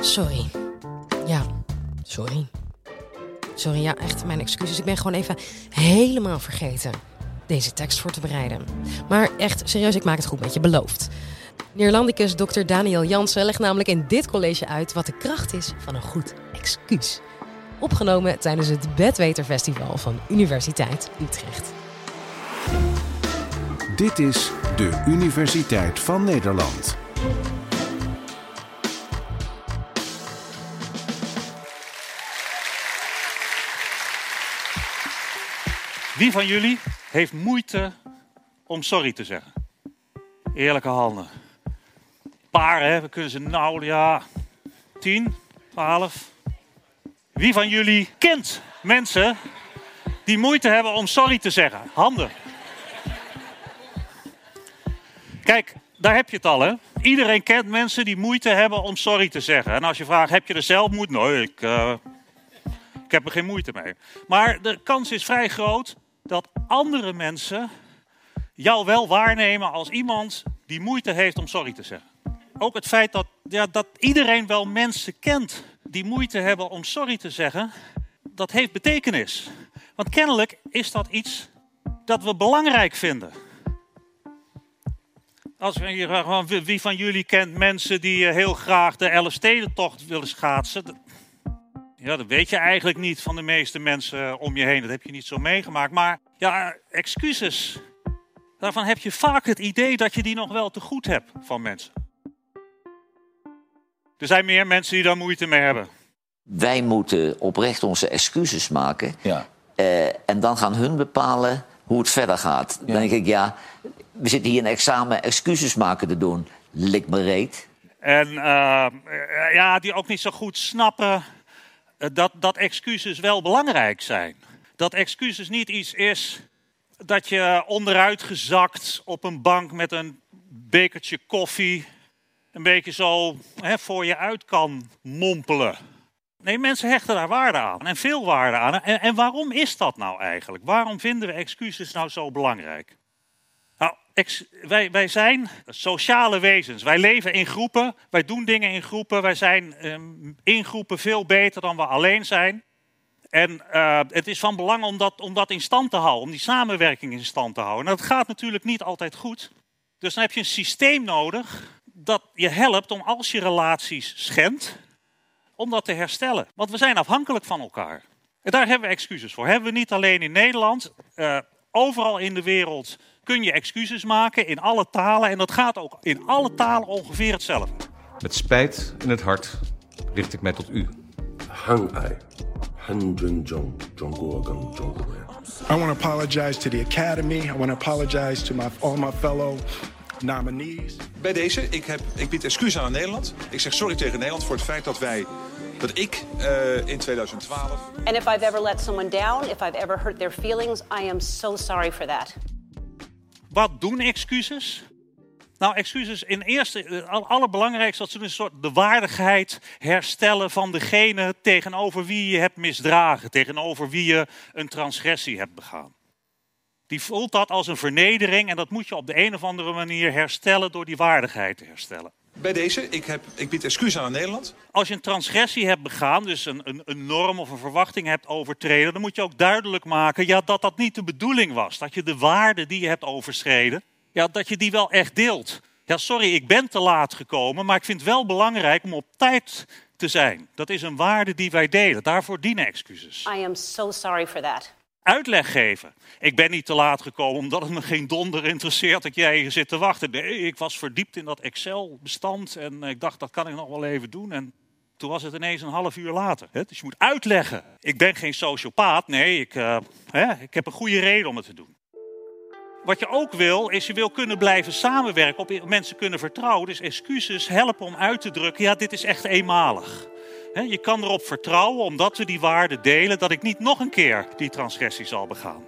Sorry. Ja, sorry. Sorry, ja, echt mijn excuses. Ik ben gewoon even helemaal vergeten deze tekst voor te bereiden. Maar echt, serieus, ik maak het goed met je, beloofd. Neerlandicus Dr. Daniel Jansen legt namelijk in dit college uit wat de kracht is van een goed excuus. Opgenomen tijdens het Bedweter Festival van Universiteit Utrecht. Dit is de Universiteit van Nederland. Wie van jullie heeft moeite om sorry te zeggen? Eerlijke handen. Paar, hè? We kunnen ze nou, ja, 10, 12. Wie van jullie kent mensen die moeite hebben om sorry te zeggen? Handen. Kijk, daar heb je het al, hè? Iedereen kent mensen die moeite hebben om sorry te zeggen. En als je vraagt, heb je er zelf moeite? Nee, ik, uh, ik heb er geen moeite mee. Maar de kans is vrij groot dat andere mensen jou wel waarnemen als iemand die moeite heeft om sorry te zeggen. Ook het feit dat, ja, dat iedereen wel mensen kent die moeite hebben om sorry te zeggen, dat heeft betekenis. Want kennelijk is dat iets dat we belangrijk vinden. Als je, wie van jullie kent mensen die eh, heel graag de Elfstedentocht willen schaatsen? Ja, dat weet je eigenlijk niet van de meeste mensen om je heen. Dat heb je niet zo meegemaakt. Maar ja, excuses. Daarvan heb je vaak het idee dat je die nog wel te goed hebt van mensen. Er zijn meer mensen die daar moeite mee hebben. Wij moeten oprecht onze excuses maken. Ja. Uh, en dan gaan hun bepalen hoe het verder gaat. Dan denk ik, ja, we zitten hier een examen excuses maken te doen. Lik me reet. En uh, ja, die ook niet zo goed snappen dat, dat excuses wel belangrijk zijn. Dat excuses niet iets is dat je onderuit gezakt op een bank met een bekertje koffie een beetje zo hè, voor je uit kan mompelen. Nee, mensen hechten daar waarde aan en veel waarde aan. En waarom is dat nou eigenlijk? Waarom vinden we excuses nou zo belangrijk? Nou, wij, wij zijn sociale wezens. Wij leven in groepen, wij doen dingen in groepen. Wij zijn um, in groepen veel beter dan we alleen zijn. En uh, het is van belang om dat, om dat in stand te houden, om die samenwerking in stand te houden. En dat gaat natuurlijk niet altijd goed. Dus dan heb je een systeem nodig dat je helpt om als je relaties schendt, om dat te herstellen. Want we zijn afhankelijk van elkaar. En daar hebben we excuses voor. Hebben we niet alleen in Nederland, uh, overal in de wereld kun je excuses maken in alle talen. En dat gaat ook in alle talen ongeveer hetzelfde. Met spijt in het hart richt ik mij tot u. Hang ai. I want to apologize to the Academy. I want to apologize to my, all my fellow nominees. Bij deze, ik, heb, ik bied excuus aan Nederland. Ik zeg sorry tegen Nederland voor het feit dat wij dat ik uh, in 2012. And if I've ever let someone down, if I've ever hurt their feelings, I am so sorry for that. Wat doen excuses? Nou, excuses in eerste, het allerbelangrijkste dat ze een soort de waardigheid herstellen van degene tegenover wie je hebt misdragen, tegenover wie je een transgressie hebt begaan. Die voelt dat als een vernedering en dat moet je op de een of andere manier herstellen door die waardigheid te herstellen. Bij deze, ik, heb, ik bied excuus aan Nederland. Als je een transgressie hebt begaan, dus een, een, een, norm of een verwachting hebt overtreden, dan moet je ook duidelijk maken ja, dat dat niet de bedoeling was. Dat je de waarde die je hebt overschreden, ja, dat je die wel echt deelt. Ja, sorry, ik ben te laat gekomen, maar ik vind het wel belangrijk om op tijd te zijn. Dat is een waarde die wij delen. Daarvoor dienen excuses. I am so sorry for that uitleg geven. Ik ben niet te laat gekomen omdat het me geen donder interesseert dat jij hier zit te wachten. Nee, ik was verdiept in dat Excel-bestand en ik dacht dat kan ik nog wel even doen. En toen was het ineens een half uur later. Dus je moet uitleggen. Ik ben geen sociopaat. Nee, ik, hè, ik heb een goede reden om het te doen. Wat je ook wil, is je wil kunnen blijven samenwerken, op mensen kunnen vertrouwen. Dus excuses helpen om uit te drukken, ja, dit is echt eenmalig. Je kan erop vertrouwen, omdat we die waarden delen, dat ik niet nog een keer die transgressie zal begaan.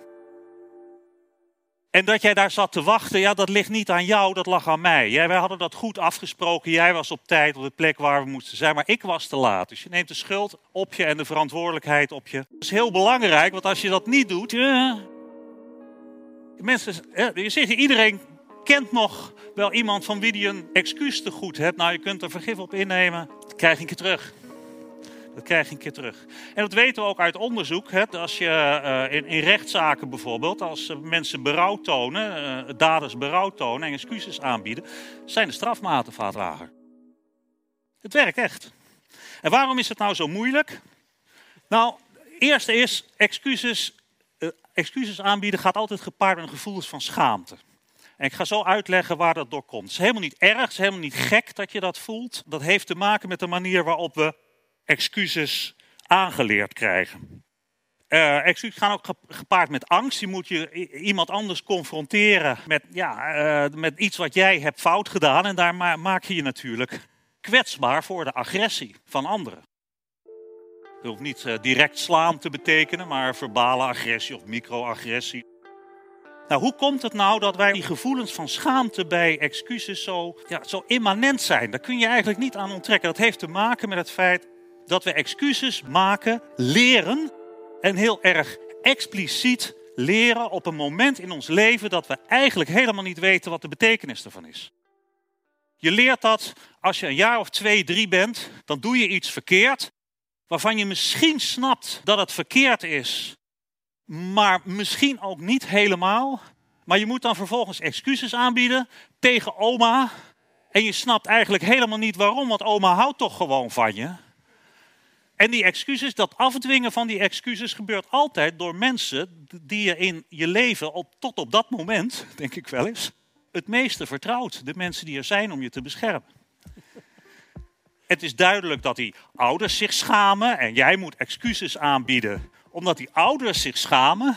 En dat jij daar zat te wachten, ja, dat ligt niet aan jou, dat lag aan mij. Jij, wij hadden dat goed afgesproken. Jij was op tijd op de plek waar we moesten zijn, maar ik was te laat. Dus je neemt de schuld op je en de verantwoordelijkheid op je. Dat is heel belangrijk, want als je dat niet doet. Mensen, je zegt, iedereen kent nog wel iemand van wie die een excuus te goed hebt. Nou, je kunt er vergif op innemen krijg je een keer terug. Dat krijg je een keer terug. En dat weten we ook uit onderzoek. Hè, als je uh, in, in, rechtszaken bijvoorbeeld, als uh, mensen berouw tonen, uh, daders berouw tonen en excuses aanbieden, zijn de strafmaten vaak lager. Het werkt echt. En waarom is het nou zo moeilijk? Nou, eerste is, excuses, excuses aanbieden gaat altijd gepaard met een gevoel van schaamte. En ik ga zo uitleggen waar dat door komt. Het is helemaal niet erg, het is helemaal niet gek dat je dat voelt. Dat heeft te maken met de manier waarop we excuses aangeleerd krijgen. Uh, excuses gaan ook gepaard met angst. Je moet je iemand anders confronteren met, ja, uh, met iets wat jij hebt fout gedaan. En daar ma maak je je natuurlijk kwetsbaar voor de agressie van anderen. Het hoeft niet uh, direct slaan te betekenen, maar verbale agressie of microagressie. Nou, hoe komt het nou dat wij die gevoelens van schaamte bij excuses zo, ja, zo immanent zijn? Daar kun je eigenlijk niet aan onttrekken. Dat heeft te maken met het feit dat we excuses maken, leren en heel erg expliciet leren op een moment in ons leven dat we eigenlijk helemaal niet weten wat de betekenis ervan is. Je leert dat als je een jaar of twee, drie bent, dan doe je iets verkeerd, waarvan je misschien snapt dat het verkeerd is, maar misschien ook niet helemaal. Maar je moet dan vervolgens excuses aanbieden tegen oma. En je snapt eigenlijk helemaal niet waarom, want oma houdt toch gewoon van je. En die excuses, dat afdwingen van die excuses gebeurt altijd door mensen die je in je leven tot op dat moment, denk ik wel eens, het meeste vertrouwt. De mensen die er zijn om je te beschermen. Het is duidelijk dat die ouders zich schamen en jij moet excuses aanbieden omdat die ouders zich schamen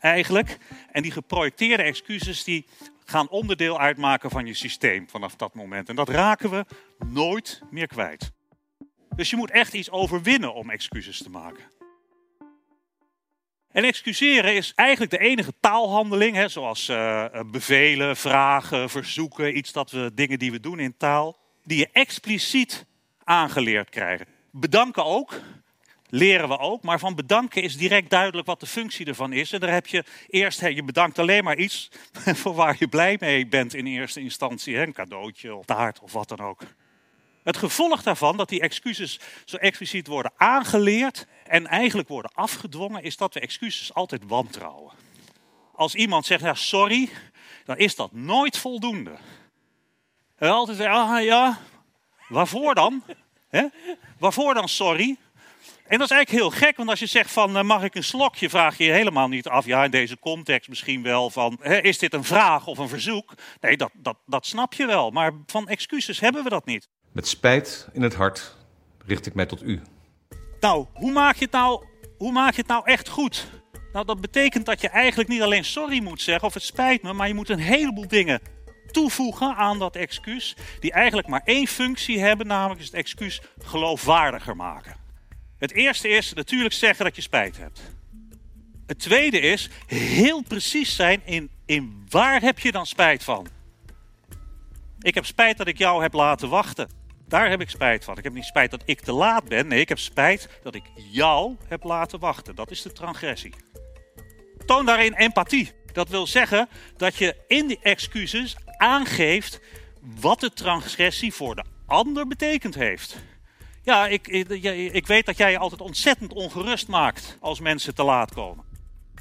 eigenlijk. En die geprojecteerde excuses die gaan onderdeel uitmaken van je systeem vanaf dat moment. En dat raken we nooit meer kwijt. Dus je moet echt iets overwinnen om excuses te maken. En excuseren is eigenlijk de enige taalhandeling, hè, zoals uh, bevelen, vragen, verzoeken, iets dat we, dingen die we doen in taal, die je expliciet aangeleerd krijgen. Bedanken ook, leren we ook, maar van bedanken is direct duidelijk wat de functie ervan is. En daar heb je eerst, hè, je bedankt alleen maar iets voor waar je blij mee bent in eerste instantie, hè, een cadeautje of taart of wat dan ook. Het gevolg daarvan, dat die excuses zo expliciet worden aangeleerd en eigenlijk worden afgedwongen, is dat we excuses altijd wantrouwen. Als iemand zegt, ja, sorry, dan is dat nooit voldoende. En altijd ah ja, waarvoor dan? Waarvoor dan sorry? En dat is eigenlijk heel gek, want als je zegt van eh, mag ik een slokje, vraag je je helemaal niet af. Ja, in deze context misschien wel van is dit een vraag of een verzoek? Nee, dat, dat, dat snap je wel. Maar van excuses hebben we dat niet. Met spijt in het hart richt ik mij tot u. Nou, hoe maak je het nou, hoe maak je het nou echt goed? Nou, dat betekent dat je eigenlijk niet alleen sorry moet zeggen of het spijt me, maar je moet een heleboel dingen toevoegen aan dat excuus, die eigenlijk maar één functie hebben, namelijk het excuus geloofwaardiger maken. Het eerste is natuurlijk zeggen dat je spijt hebt. Het tweede is heel precies zijn in, in waar heb je dan spijt van. Ik heb spijt dat ik jou heb laten wachten. Daar heb ik spijt van. Ik heb niet spijt dat ik te laat ben. Nee, ik heb spijt dat ik jou heb laten wachten. Dat is de transgressie. Toon daarin empathie. Dat wil zeggen dat je in die excuses aangeeft wat de transgressie voor de ander betekend heeft. Ja, ik, ik, weet dat jij je altijd ontzettend ongerust maakt als mensen te laat komen.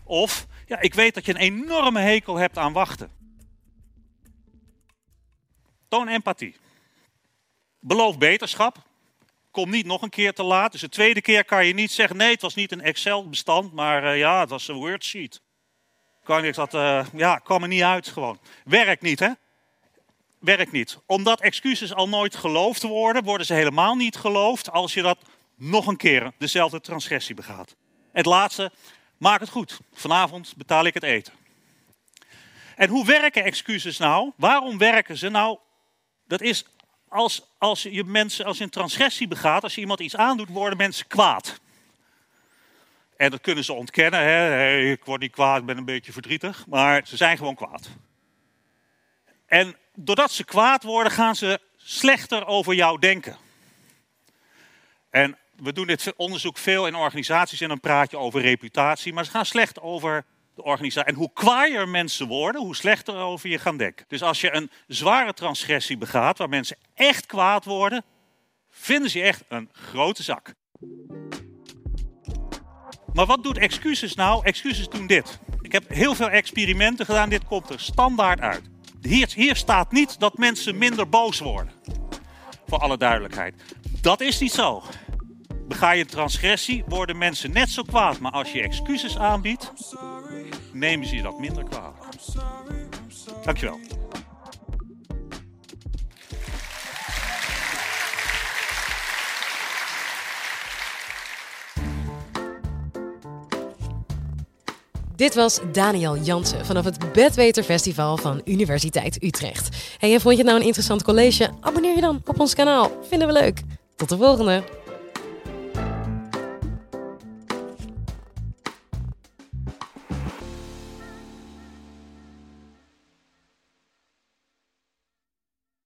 Of, ja, ik weet dat je een enorme hekel hebt aan wachten. Toon empathie. Beloof beterschap. Kom niet nog een keer te laat. Dus de tweede keer kan je niet zeggen: nee, het was niet een Excel-bestand, maar uh, ja, het was een wordsheet. Kan ik dat, uh, ja, kwam er niet uit gewoon. Werkt niet, hè? Werkt niet. Omdat excuses al nooit geloofd worden, worden ze helemaal niet geloofd als je dat nog een keer dezelfde transgressie begaat. Het laatste, maak het goed. Vanavond betaal ik het eten. En hoe werken excuses nou? Waarom werken ze nou? Dat is als, als je mensen, als een transgressie begaat, als je iemand iets aandoet, worden mensen kwaad. En dat kunnen ze ontkennen. Hè? Ik word niet kwaad, ik ben een beetje verdrietig. Maar ze zijn gewoon kwaad. En doordat ze kwaad worden, gaan ze slechter over jou denken. En we doen dit onderzoek veel in organisaties en dan praat je over reputatie. Maar ze gaan slecht over de organisatie. En hoe kwaaier mensen worden, hoe slechter over je gaan denken. Dus als je een zware transgressie begaat, waar mensen echt kwaad worden, vinden ze je echt een grote zak. Maar wat doet excuses nou? Excuses doen dit. Ik heb heel veel experimenten gedaan. Dit komt er standaard uit. Hier, hier staat niet dat mensen minder boos worden. Voor alle duidelijkheid. Dat is niet zo. Bega je transgressie, worden mensen net zo kwaad. Maar als je excuses aanbiedt, nemen ze je dat minder kwalijk. Dankjewel. Dit was Daniel Jansen vanaf het Bedweter Festival van Universiteit Utrecht. Hey, en vond je het nou een interessant college? Abonneer je dan op ons kanaal. Vinden we leuk. Tot de volgende!